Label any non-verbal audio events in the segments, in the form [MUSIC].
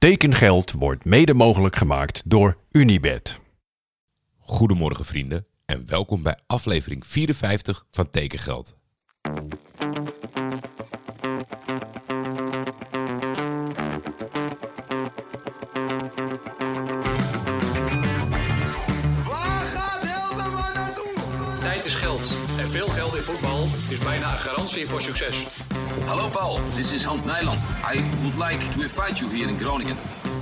Tekengeld wordt mede mogelijk gemaakt door Unibed. Goedemorgen vrienden en welkom bij aflevering 54 van Tekengeld. Veel geld in voetbal is bijna een garantie voor succes. Hallo Paul, this is Hans Nijland. I would like to invite you here in Groningen.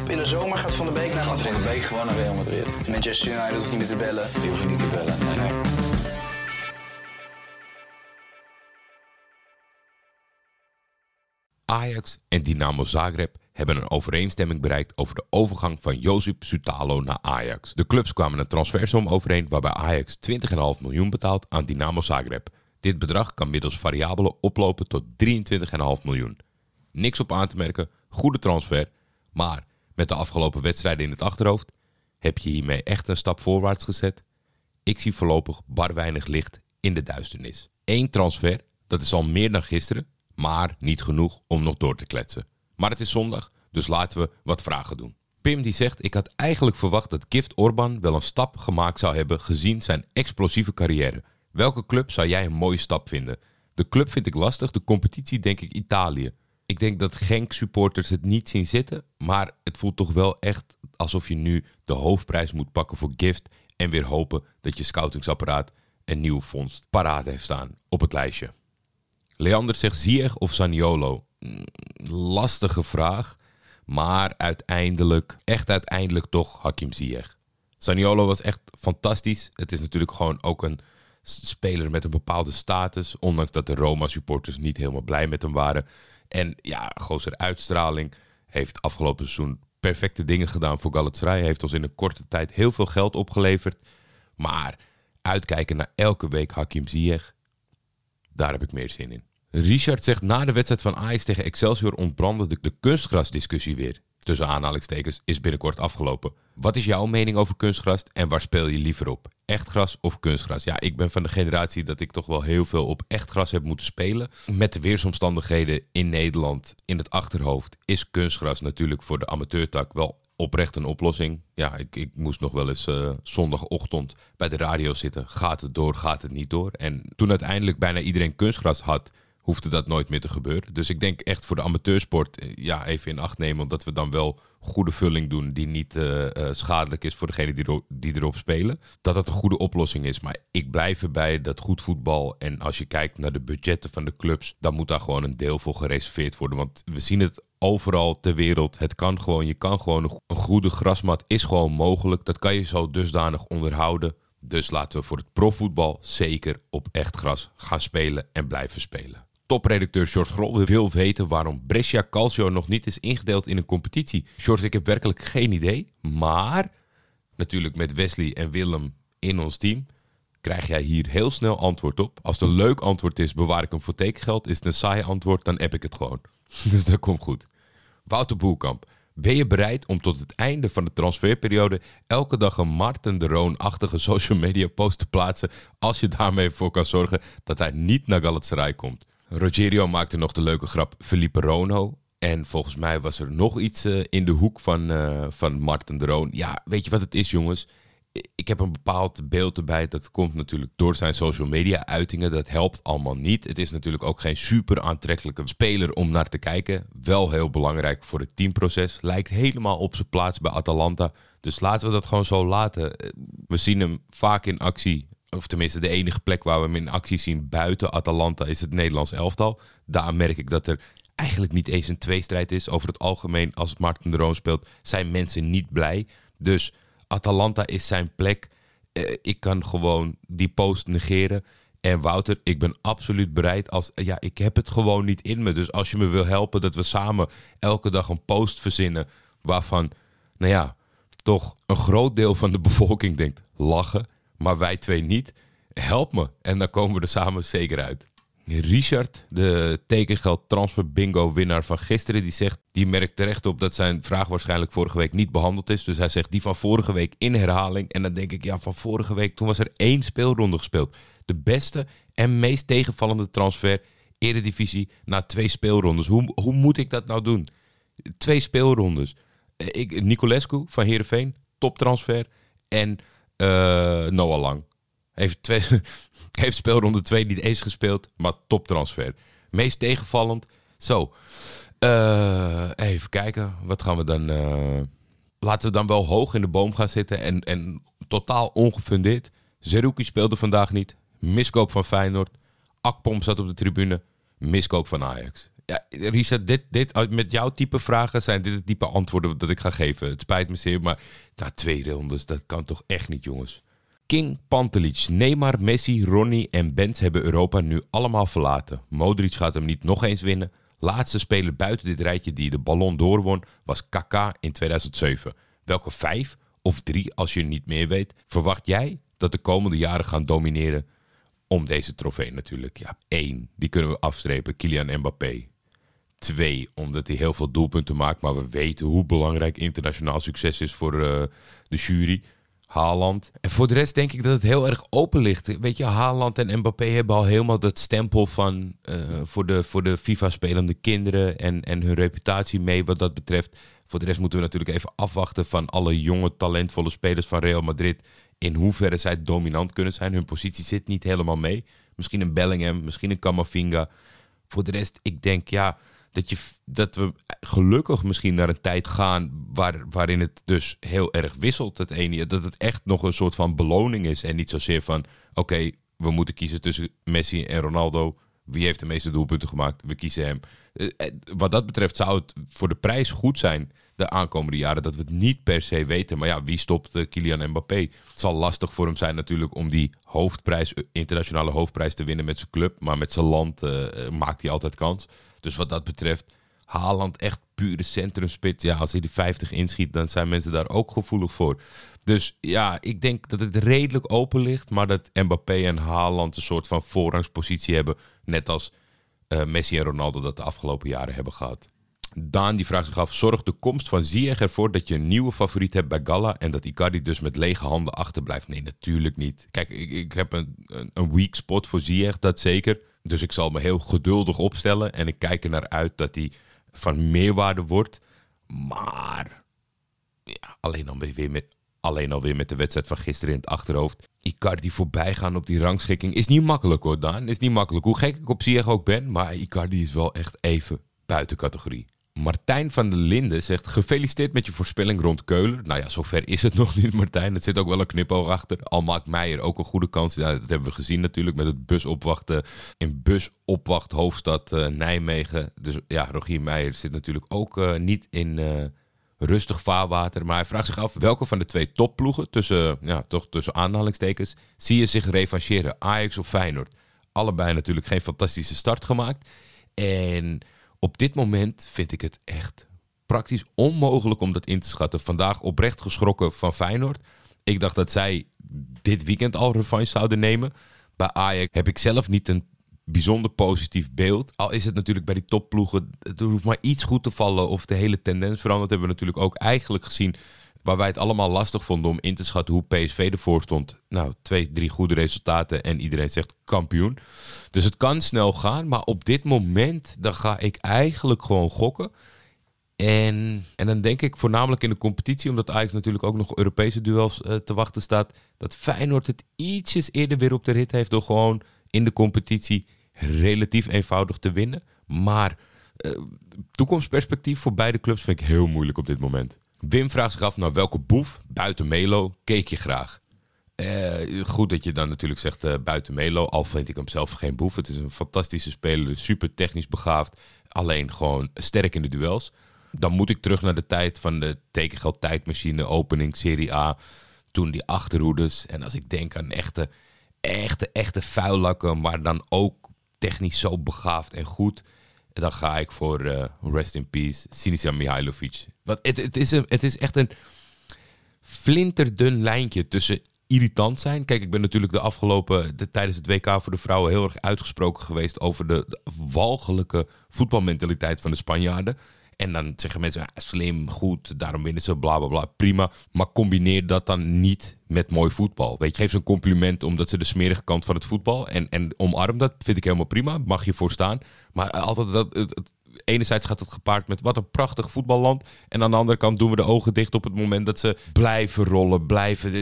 In de zomer gaat Van der Beek naar Gaat Van Madrid. de Beek gewoon naar Real Madrid. Manchester United hoeft niet meer te bellen. Die hoeven niet te bellen. Nee, nee. Ajax en Dynamo Zagreb hebben een overeenstemming bereikt over de overgang van Josip Sutalo naar Ajax. De clubs kwamen een transfersom overeen waarbij Ajax 20,5 miljoen betaalt aan Dynamo Zagreb. Dit bedrag kan middels variabelen oplopen tot 23,5 miljoen. Niks op aan te merken, goede transfer, maar met de afgelopen wedstrijden in het achterhoofd heb je hiermee echt een stap voorwaarts gezet. Ik zie voorlopig bar weinig licht in de duisternis. Eén transfer, dat is al meer dan gisteren, maar niet genoeg om nog door te kletsen. Maar het is zondag, dus laten we wat vragen doen. Pim die zegt, ik had eigenlijk verwacht dat Gift Orban wel een stap gemaakt zou hebben gezien zijn explosieve carrière. Welke club zou jij een mooie stap vinden? De club vind ik lastig, de competitie denk ik Italië. Ik denk dat Genk supporters het niet zien zitten, maar het voelt toch wel echt alsof je nu de hoofdprijs moet pakken voor Gift en weer hopen dat je scoutingsapparaat een nieuwe vondst paraat heeft staan op het lijstje. Leander zegt Ziyech of Saniolo? Mm, Lastige vraag, maar uiteindelijk, echt uiteindelijk toch Hakim Ziyech. Saniolo was echt fantastisch. Het is natuurlijk gewoon ook een speler met een bepaalde status, ondanks dat de Roma-supporters niet helemaal blij met hem waren. En ja, gozer uitstraling heeft afgelopen seizoen perfecte dingen gedaan voor Galatasaray. Heeft ons in een korte tijd heel veel geld opgeleverd. Maar uitkijken naar elke week Hakim Ziyech, daar heb ik meer zin in. Richard zegt na de wedstrijd van Ajax tegen Excelsior ontbrandde de, kunstgrasdiscussie weer. Tussen aanhalingstekens is binnenkort afgelopen. Wat is jouw mening over kunstgras en waar speel je liever op? Echt gras of kunstgras? Ja, ik ben van de generatie dat ik toch wel heel veel op echt gras heb moeten spelen. Met de weersomstandigheden in Nederland in het achterhoofd is kunstgras natuurlijk voor de amateurtak wel oprecht een oplossing. Ja, ik, ik moest nog wel eens eh, zondagochtend bij de radio zitten. Gaat het door, gaat het niet door? En toen uiteindelijk bijna iedereen kunstgras had, hoefde dat nooit meer te gebeuren. Dus ik denk echt voor de amateursport, eh, ja, even in acht nemen, omdat we dan wel goede vulling doen die niet eh, schadelijk is voor degenen die, die erop spelen. Dat dat een goede oplossing is. Maar ik blijf erbij dat goed voetbal en als je kijkt naar de budgetten van de clubs, dan moet daar gewoon een deel voor gereserveerd worden. Want we zien het overal ter wereld. Het kan gewoon, je kan gewoon een, go- een goede grasmat is gewoon mogelijk. Dat kan je zo dusdanig onderhouden. Dus laten we voor het profvoetbal zeker op echt gras gaan spelen en blijven spelen. Topredacteur George Grol wil weten waarom Brescia Calcio nog niet is ingedeeld in een competitie. George, ik heb werkelijk geen idee. Maar natuurlijk met Wesley en Willem in ons team krijg jij hier heel snel antwoord op. Als het een leuk antwoord is, bewaar ik hem voor tekengeld. Is het een saai antwoord, dan app ik het gewoon. [LAUGHS] Dus dat komt goed. Wouter Boelkamp. Ben je bereid om tot het einde van de transferperiode elke dag een Martin de Roon-achtige social media post te plaatsen als je daarmee voor kan zorgen dat hij niet naar Galatasaray komt? Rogerio maakte nog de leuke grap Felipe Rono. En volgens mij was er nog iets eh, in de hoek van, eh, van Martin de Roon. Ja, weet je wat het is jongens? Ik heb een bepaald beeld erbij. Dat komt natuurlijk door zijn social media uitingen. Dat helpt allemaal niet. Het is natuurlijk ook geen super aantrekkelijke speler om naar te kijken. Wel heel belangrijk voor het teamproces. Lijkt helemaal op zijn plaats bij Atalanta. Dus laten we dat gewoon zo laten. We zien hem vaak in actie. Of tenminste, de enige plek waar we hem in actie zien buiten Atalanta is het Nederlands elftal. Daar merk ik dat er eigenlijk niet eens een tweestrijd is. Over het algemeen, als het Martin de Roon speelt, zijn mensen niet blij. Dus Atalanta is zijn plek. Eh, ik kan gewoon die post negeren. En Wouter, ik ben absoluut bereid als... Ja, ik heb het gewoon niet in me. Dus als je me wil helpen dat we samen elke dag een post verzinnen... waarvan, nou ja, toch een groot deel van de bevolking denkt... lachen, maar wij twee niet. Help me. En dan komen we er samen zeker uit. Richard, de tekengeld transfer bingo winnaar van gisteren, die zegt, die merkt terecht op dat zijn vraag waarschijnlijk vorige week niet behandeld is. Dus hij zegt die van vorige week in herhaling. En dan denk ik, ja, van vorige week, toen was er één speelronde gespeeld. De beste en meest tegenvallende transfer Eredivisie na twee speelrondes. Hoe, hoe moet ik dat nou doen? Twee speelrondes. Eh, Ik, Nicolescu van Heerenveen, toptransfer. En eh, Noah Lang. Heeft, twee, [LAUGHS] heeft speelronde 2 niet eens gespeeld, maar toptransfer. Meest tegenvallend. Zo, eh, even kijken. Wat gaan we dan... eh, laten we dan wel hoog in de boom gaan zitten en, en totaal ongefundeerd. Zerouki speelde vandaag niet. Miskoop van Feyenoord. Akpom zat op de tribune. Miskoop van Ajax. Ja, Risa, dit, dit, met jouw type vragen zijn dit het type antwoorden dat ik ga geven. Het spijt me zeer, maar na twee rondes, dat kan toch echt niet, jongens. King, Pantelic, Neymar, Messi, Ronnie en Benz hebben Europa nu allemaal verlaten. Modric gaat hem niet nog eens winnen. Laatste speler buiten dit rijtje die de ballon doorwon was Kaká in 2007. Welke vijf of drie, als je niet meer weet, verwacht jij dat de komende jaren gaan domineren om deze trofee natuurlijk? Ja, één, die kunnen we afstrepen, Kylian Mbappé. Twee, omdat hij heel veel doelpunten maakt, maar we weten hoe belangrijk internationaal succes is voor eh, de jury. Haaland. En voor de rest denk ik dat het heel erg open ligt. Weet je, Haaland en Mbappé hebben al helemaal dat stempel van eh, voor de, voor de FIFA-spelende kinderen en, en hun reputatie mee wat dat betreft. Voor de rest moeten we natuurlijk even afwachten van alle jonge, talentvolle spelers van Real Madrid. In hoeverre zij dominant kunnen zijn. Hun positie zit niet helemaal mee. Misschien een Bellingham, misschien een Camavinga. Voor de rest, ik denk ja, dat, je, dat we gelukkig misschien naar een tijd gaan waar, waarin het dus heel erg wisselt. Het ene, dat het echt nog een soort van beloning is. En niet zozeer van, oké, we moeten kiezen tussen Messi en Ronaldo. Wie heeft de meeste doelpunten gemaakt? We kiezen hem. Eh, eh, Wat dat betreft zou het voor de prijs goed zijn de aankomende jaren dat we het niet per se weten. Maar ja, wie stopt eh, Kylian Mbappé? Het zal lastig voor hem zijn natuurlijk om die hoofdprijs, internationale hoofdprijs te winnen met zijn club. Maar met zijn land maakt hij altijd kans. Dus wat dat betreft, Haaland echt pure centrumspits. Ja, als hij de 50 inschiet, dan zijn mensen daar ook gevoelig voor. Dus ja, ik denk dat het redelijk open ligt. Maar dat Mbappé en Haaland een soort van voorrangspositie hebben. Net als eh, Messi en Ronaldo dat de afgelopen jaren hebben gehad. Daan die vraagt zich af, zorgt de komst van Ziyech ervoor dat je een nieuwe favoriet hebt bij Gala en dat Icardi dus met lege handen achterblijft? Nee, natuurlijk niet. Kijk, ik, ik heb een, een, een weak spot voor Ziyech, dat zeker. Dus ik zal me heel geduldig opstellen en ik kijk er naar uit dat hij van meerwaarde wordt. Maar ja, alleen alweer met, alleen alweer met de wedstrijd van gisteren in het achterhoofd. Icardi voorbij gaan op die rangschikking is niet makkelijk hoor, Daan. Is niet makkelijk. Hoe gek ik op Ziyech ook ben, maar Icardi is wel echt even buiten categorie. Martijn van der Linden zegt: Gefeliciteerd met je voorspelling rond Keulen. Nou ja, zover is het [LAUGHS] nog niet, Martijn. Het zit ook wel een knipoog achter. Al maakt Meijer ook een goede kans. Dat hebben we gezien natuurlijk met het busopwachten in busopwacht hoofdstad eh, Nijmegen. Dus ja, Rogier Meijer zit natuurlijk ook eh, niet in eh, rustig vaarwater. Maar hij vraagt zich af welke van de twee topploegen, tussen, ja, toch tussen aanhalingstekens, zie je zich revancheren? Ajax of Feyenoord? Allebei natuurlijk geen fantastische start gemaakt. En op dit moment vind ik het echt praktisch onmogelijk om dat in te schatten. Vandaag oprecht geschrokken van Feyenoord. Ik dacht dat zij dit weekend al revanche zouden nemen. Bij Ajax heb ik zelf niet een bijzonder positief beeld. Al is het natuurlijk bij die topploegen, er hoeft maar iets goed te vallen of de hele tendens verandert. Hebben we natuurlijk ook eigenlijk gezien waar wij het allemaal lastig vonden om in te schatten hoe PSV ervoor stond. Nou, twee, drie goede resultaten en iedereen zegt kampioen. Dus het kan snel gaan, maar op dit moment dan ga ik eigenlijk gewoon gokken. En, en dan denk ik voornamelijk in de competitie, omdat Ajax natuurlijk ook nog Europese duels eh, te wachten staat, dat Feyenoord het ietsjes eerder weer op de rit heeft door gewoon in de competitie relatief eenvoudig te winnen. Maar eh, toekomstperspectief voor beide clubs vind ik heel moeilijk op dit moment. Wim vraagt zich af naar welke boef buiten Melo keek je graag. Eh, goed dat je dan natuurlijk zegt eh, buiten Melo, al vind ik hem zelf geen boef. Het is een fantastische speler, super technisch begaafd, alleen gewoon sterk in de duels. Dan moet ik terug naar de tijd van de tekengeld tijdmachine, opening, Serie A. Toen die achterhoeders. En als ik denk aan echte, echte, echte vuillakken, maar dan ook technisch zo begaafd en goed. Dan ga ik voor eh, Rest in Peace, Sinisa Mihailovic. Want het, het, is een, het is echt een flinterdun lijntje tussen irritant zijn. Kijk, ik ben natuurlijk de afgelopen, de, tijdens het WK voor de vrouwen heel erg uitgesproken geweest over de, de walgelijke voetbalmentaliteit van de Spanjaarden. En dan zeggen mensen, slim, goed, daarom winnen ze, bla bla bla, prima. Maar combineer dat dan niet met mooi voetbal. Weet je, geef ze een compliment omdat ze de smerige kant van het voetbal. En, en omarm dat, vind ik helemaal prima, mag je voor staan. Maar altijd dat, het enerzijds gaat het gepaard met wat een prachtig voetballand. En aan de andere kant doen we de ogen dicht op het moment dat ze blijven rollen, blijven.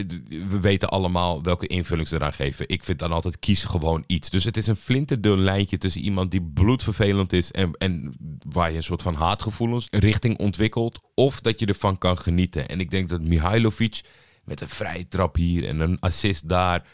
We weten allemaal welke invulling ze eraan geven. Ik vind dan altijd kies gewoon iets. Dus het is een flinterdun lijntje tussen iemand die bloedvervelend is en, en waar je een soort van haatgevoelens richting ontwikkelt. Of dat je ervan kan genieten. En ik denk dat Mihailovic met een vrije trap hier en een assist daar.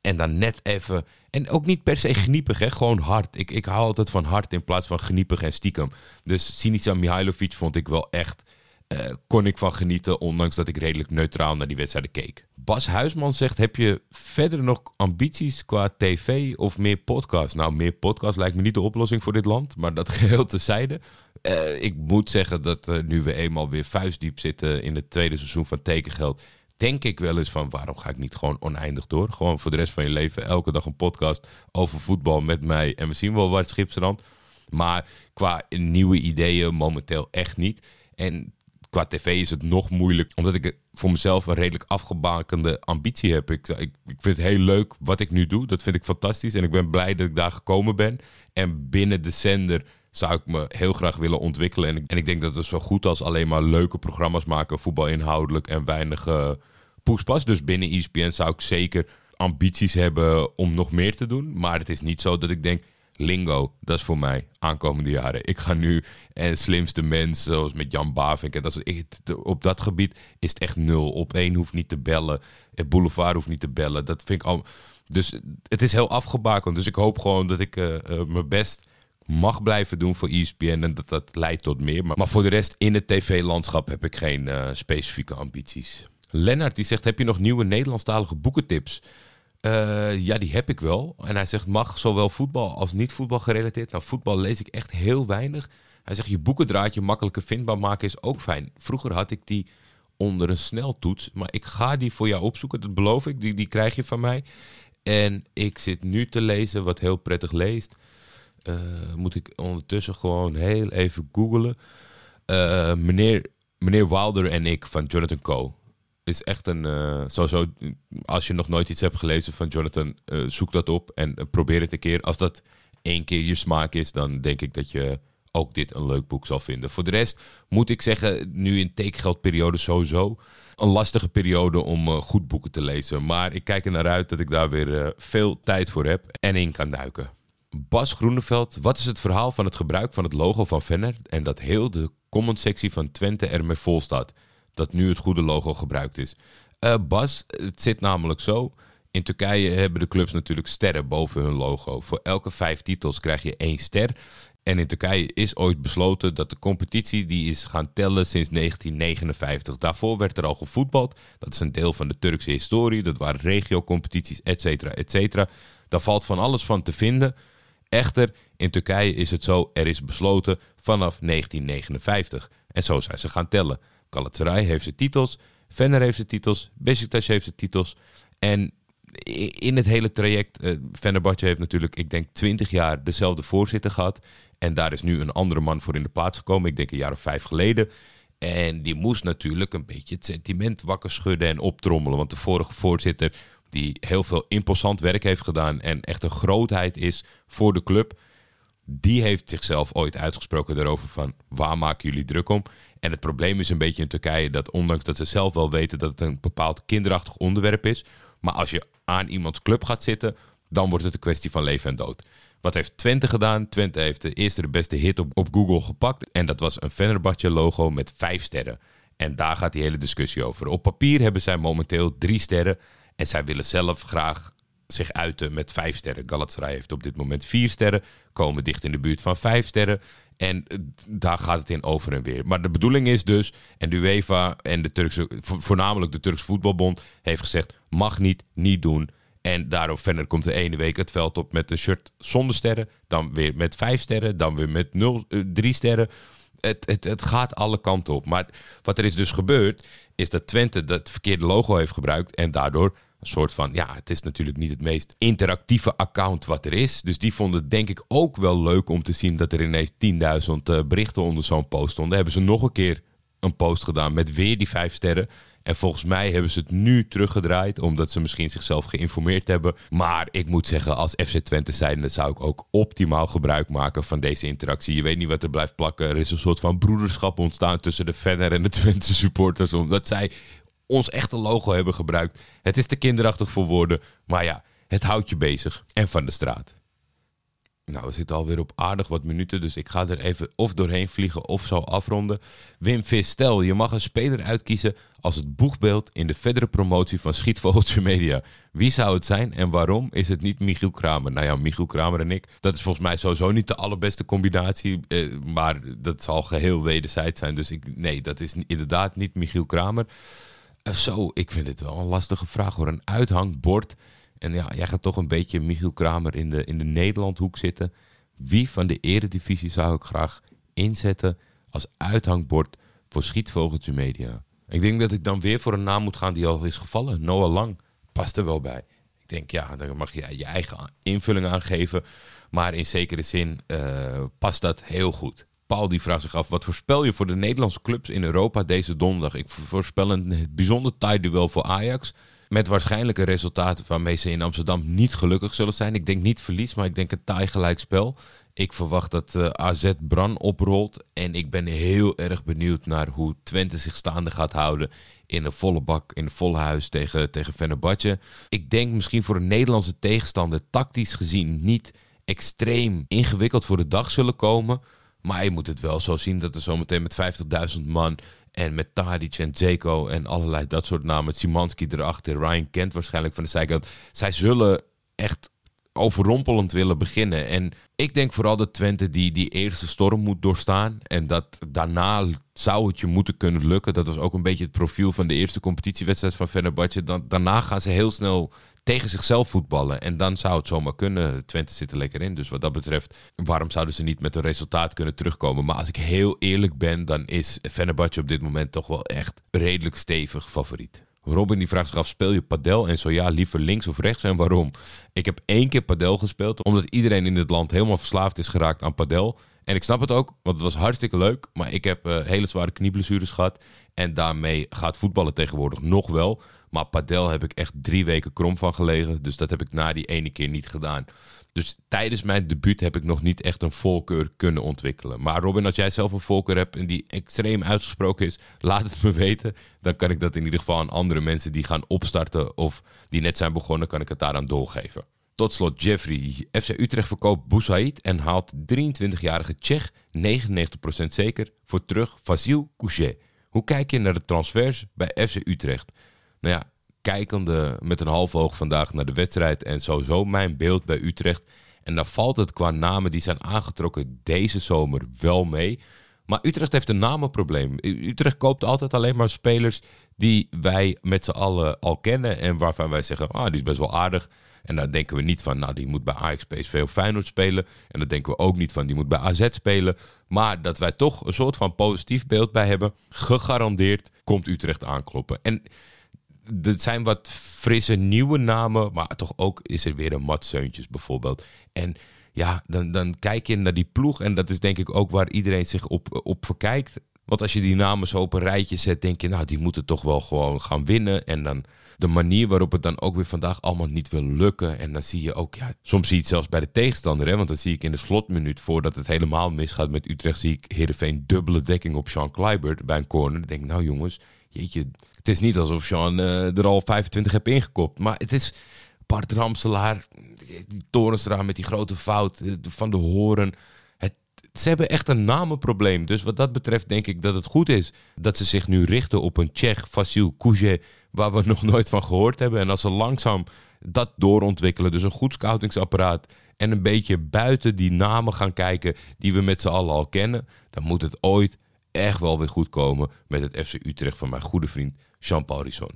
En dan net even. En ook niet per se gniepig, hè? gewoon hard. Ik, ik hou altijd van hard in plaats van gniepig en stiekem. Dus Sinisa Mihailovic vond ik wel echt. eh, kon ik van genieten, ondanks dat ik redelijk neutraal naar die wedstrijden keek. Bas Huisman zegt: Heb je verder nog ambities qua tv of meer podcast? Nou, meer podcast lijkt me niet de oplossing voor dit land, maar dat [LAUGHS] geheel tezijde. Eh, ik moet zeggen dat eh, nu we eenmaal weer vuistdiep zitten in het tweede seizoen van Tekengeld, denk ik wel eens van waarom ga ik niet gewoon oneindig door? Gewoon voor de rest van je leven elke dag een podcast over voetbal met mij en we zien wel het schipstrand. Maar qua nieuwe ideeën momenteel echt niet. En qua tv is het nog moeilijk, omdat ik voor mezelf een redelijk afgebakende ambitie heb. Ik, ik, ik vind het heel leuk wat ik nu doe. Dat vind ik fantastisch en ik ben blij dat ik daar gekomen ben. En binnen de zender zou ik me heel graag willen ontwikkelen. En ik, en ik denk dat het zo goed als alleen maar leuke programma's maken, voetbalinhoudelijk en weinig poespas. Dus binnen ESPN zou ik zeker ambities hebben om nog meer te doen. Maar het is niet zo dat ik denk, lingo, dat is voor mij aankomende jaren. Ik ga nu en slimste mensen, zoals met Jan Bavink. En dat is, op dat gebied is het echt nul. Op één hoeft niet te bellen. Het boulevard hoeft niet te bellen. Dat vind ik al. Dus het is heel afgebakend. Dus ik hoop gewoon dat ik uh, uh, mijn best mag blijven doen voor ESPN en dat dat leidt tot meer. Maar, maar voor de rest in het tv-landschap heb ik geen uh, specifieke ambities. Lennart die zegt, heb je nog nieuwe Nederlandstalige boekentips? Uh, ja, die heb ik wel. En hij zegt, mag zowel voetbal als niet voetbal gerelateerd. Nou, voetbal lees ik echt heel weinig. Hij zegt, je boekendraadje makkelijker vindbaar maken is ook fijn. Vroeger had ik die onder een sneltoets. Maar ik ga die voor jou opzoeken, dat beloof ik. Die, die krijg je van mij. En ik zit nu te lezen wat heel prettig leest. Uh, moet ik ondertussen gewoon heel even googlen. Uh, meneer, meneer Wilder en ik van Jonathan Coe. Is echt een. Uh, sowieso, als je nog nooit iets hebt gelezen van Jonathan, zoek dat op en probeer het een keer. Als dat één keer je smaak is, dan denk ik dat je ook dit een leuk boek zal vinden. Voor de rest moet ik zeggen, nu in tekengeldperiode sowieso een lastige periode om goed boeken te lezen. Maar ik kijk er naar uit dat ik daar weer veel tijd voor heb en in kan duiken. Bas Groeneveld, wat is het verhaal van het gebruik van het logo van Venner en dat heel de comment-sectie van Twente ermee vol staat? Dat nu het goede logo gebruikt is. Uh, Bas, het zit namelijk zo. In Turkije hebben de clubs natuurlijk sterren boven hun logo. Voor elke vijf titels krijg je één ster. En in Turkije is ooit besloten dat de competitie die is gaan tellen sinds 1959. Daarvoor werd er al gevoetbald. Dat is een deel van de Turkse historie. Dat waren regio-competities, et cetera, et cetera. Daar valt van alles van te vinden. Echter, in Turkije is het zo, er is besloten vanaf 1959. En zo zijn ze gaan tellen. Galatasaray heeft zijn titels, Fener heeft zijn titels, Besiktas heeft zijn titels. En in het hele traject, uh, heeft natuurlijk, ik denk, 20 jaar dezelfde voorzitter gehad. En daar is nu een andere man voor in de plaats gekomen, ik denk een jaar of vijf geleden. En die moest natuurlijk een beetje het sentiment wakker schudden en optrommelen. Want de vorige voorzitter die heel veel imposant werk heeft gedaan en echt een grootheid is voor de club. Die heeft zichzelf ooit uitgesproken daarover van waar maken jullie druk om? En het probleem is een beetje in Turkije dat ondanks dat ze zelf wel weten dat het een bepaald kinderachtig onderwerp is, maar als je aan iemands club gaat zitten, dan wordt het een kwestie van leven en dood. Wat heeft Twente gedaan? Twente heeft de eerste de beste hit op, op Google gepakt en dat was een Fenerbahce logo met vijf sterren. En daar gaat die hele discussie over. Op papier hebben zij momenteel drie sterren. En zij willen zelf graag zich uiten met vijf sterren. Galatasaray heeft op dit moment vier sterren. Komen dicht in de buurt van vijf sterren. En daar gaat het in over en weer. Maar de bedoeling is dus, en de UEFA en de Turkse, voornamelijk de Turkse voetbalbond, heeft gezegd: mag niet, niet doen. En daarop verder komt de ene week het veld op met een shirt zonder sterren. Dan weer met vijf sterren. Dan weer met nul, uh, drie sterren. Het, het, het gaat alle kanten op. Maar wat er is dus gebeurd, is dat Twente dat verkeerde logo heeft gebruikt. En daardoor een soort van, ja, het is natuurlijk niet het meest interactieve account wat er is. Dus die vonden het denk ik ook wel leuk om te zien dat er ineens 10.000 uh, berichten onder zo'n post stonden. Hebben ze nog een keer een post gedaan met weer die vijf sterren. En volgens mij hebben ze het nu teruggedraaid, omdat ze misschien zichzelf geïnformeerd hebben. Maar ik moet zeggen, als FC Twente zijnde zou ik ook optimaal gebruik maken van deze interactie. Je weet niet wat er blijft plakken. Er is een soort van broederschap ontstaan tussen de Venner en de Twente supporters, omdat zij ons echte logo hebben gebruikt. Het is te kinderachtig voor woorden, maar ja, het houdt je bezig. En van de straat. Nou, we zitten alweer op aardig wat minuten, dus ik ga er even of doorheen vliegen of zo afronden. Wim Vis, stel je mag een speler uitkiezen als het boegbeeld in de verdere promotie van Schietvogeltje Media. Wie zou het zijn en waarom is het niet Michiel Kramer? Nou ja, Michiel Kramer en ik, dat is volgens mij sowieso niet de allerbeste combinatie, eh, maar dat zal geheel wederzijds zijn. Dus ik, nee, dat is inderdaad niet Michiel Kramer. Eh, zo, ik vind het wel een lastige vraag hoor. Een uithangbord. En ja, jij gaat toch een beetje Michiel Kramer in de, in de Nederlandhoek zitten. Wie van de eredivisie zou ik graag inzetten als uithangbord voor Schietvogeltje Media? Ik denk dat ik dan weer voor een naam moet gaan die al is gevallen. Noah Lang past er wel bij. Ik denk, ja, dan mag je je eigen invulling aangeven. Maar in zekere zin eh, past dat heel goed. Paul die vraagt zich af, wat voorspel je voor de Nederlandse clubs in Europa deze donderdag? Ik voorspel een bijzonder taai duel voor Ajax. Met waarschijnlijke resultaten waarmee ze in Amsterdam niet gelukkig zullen zijn. Ik denk niet verlies, maar ik denk een taai gelijkspel. Ik verwacht dat uh, AZ Bran oprolt. En ik ben heel erg benieuwd naar hoe Twente zich staande gaat houden. In een volle bak, in een volle huis tegen, tegen. Ik denk misschien voor een Nederlandse tegenstander tactisch gezien niet extreem ingewikkeld voor de dag zullen komen. Maar je moet het wel zo zien dat er zometeen met 50.000 man en met Tadic en Zeko en allerlei dat soort namen. Simanski erachter, Ryan Kent waarschijnlijk van de zijkant. Zij zullen echt overrompelend willen beginnen. En ik denk vooral dat Twente die, die eerste storm moet doorstaan. En dat daarna zou het je moeten kunnen lukken. Dat was ook een beetje het profiel van de eerste competitiewedstrijd van Fenerbahce. Dan, daarna gaan ze heel snel tegen zichzelf voetballen. En dan zou het zomaar kunnen. Twente zit er lekker in. Dus wat dat betreft, waarom zouden ze niet met een resultaat kunnen terugkomen? Maar als ik heel eerlijk ben, dan is Fenerbahce op dit moment toch wel echt redelijk stevig favoriet. Robin die vraagt zich af, speel je padel? En zo ja, liever links of rechts en waarom? Ik heb één keer padel gespeeld, omdat iedereen in het land helemaal verslaafd is geraakt aan padel. En ik snap het ook, want het was hartstikke leuk. Maar ik heb uh, hele zware knieblessures gehad. En daarmee gaat voetballen tegenwoordig nog wel. Maar padel heb ik echt drie weken krom van gelegen. Dus dat heb ik na die ene keer niet gedaan. Dus tijdens mijn debuut heb ik nog niet echt een voorkeur kunnen ontwikkelen. Maar Robin, als jij zelf een voorkeur hebt en die extreem uitgesproken is, laat het me weten. Dan kan ik dat in ieder geval aan andere mensen die gaan opstarten of die net zijn begonnen, kan ik het daaraan doorgeven. Tot slot Jeffrey. FC Utrecht verkoopt Boussaïd en haalt 23-jarige Tsjech, 99% zeker, voor terug Vasil Couchet. Hoe kijk je naar de transfers bij FC Utrecht? Nou ja, kijkende met een half oog vandaag naar de wedstrijd en sowieso mijn beeld bij Utrecht. En dan valt het qua namen die zijn aangetrokken deze zomer wel mee. Maar Utrecht heeft een namenprobleem. Utrecht koopt altijd alleen maar spelers die wij met z'n allen al kennen. En waarvan wij zeggen, ah, die is best wel aardig. En daar denken we niet van, nou, die moet bij Ajax, PSV of Feyenoord spelen. En dan denken we ook niet van, die moet bij AZ spelen. Maar dat wij toch een soort van positief beeld bij hebben. Gegarandeerd komt Utrecht aankloppen. En er zijn wat frisse nieuwe namen, maar toch ook is er weer een Mat Seuntjes bijvoorbeeld. En ja, dan, dan kijk je naar die ploeg en dat is denk ik ook waar iedereen zich op, op verkijkt. Want als je die namen zo op een rijtje zet, denk je, nou, die moeten toch wel gewoon gaan winnen. En dan de manier waarop het dan ook weer vandaag allemaal niet wil lukken. En dan zie je ook, ja, soms zie je het zelfs bij de tegenstander. Hè? Want dan zie ik in de slotminuut, voordat het helemaal misgaat met Utrecht, zie ik Heerenveen dubbele dekking op Sean Kluivert bij een corner. Dan denk ik, nou jongens, jeetje, het is niet alsof Sean uh, er al 25 heb ingekopt. Maar het is Bart Ramselaar, die Torenstra met die grote fout van de Horen. Ze hebben echt een namenprobleem. Dus wat dat betreft denk ik dat het goed is dat ze zich nu richten op een Tsjech, Vasil Koujet, waar we [LAUGHS] nog nooit van gehoord hebben. En als ze langzaam dat doorontwikkelen, dus een goed scoutingsapparaat en een beetje buiten die namen gaan kijken die we met z'n allen al kennen, dan moet het ooit echt wel weer goed komen met het FC Utrecht van mijn goede vriend Jean-Paul Risson.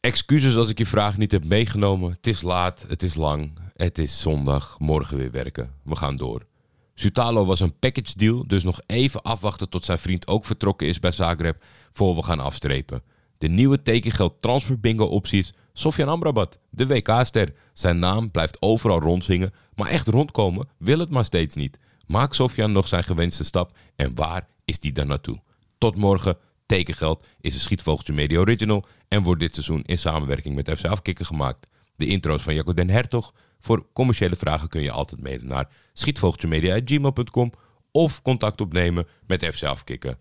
Excuses als ik je vraag niet heb meegenomen. Het is laat, het is lang, het is zondag, morgen weer werken. We gaan door. Sutalo was een package deal, dus nog even afwachten tot zijn vriend ook vertrokken is bij Zagreb voor we gaan afstrepen. De nieuwe tekengeld transfer bingo opties Sofjan Amrabat, de WK-ster. Zijn naam blijft overal rondzingen, maar echt rondkomen wil het maar steeds niet. Maakt Sofjan nog zijn gewenste stap en waar is die dan naartoe? Tot morgen, Tekengeld is een Schietvogeltje Media Original en wordt dit seizoen in samenwerking met FC Afkikken gemaakt. De intro's van Jacco den Hertog. Voor commerciële vragen kun je altijd mailen naar schietvogeltjemedia.gmail.com of contact opnemen met FC Afkikken.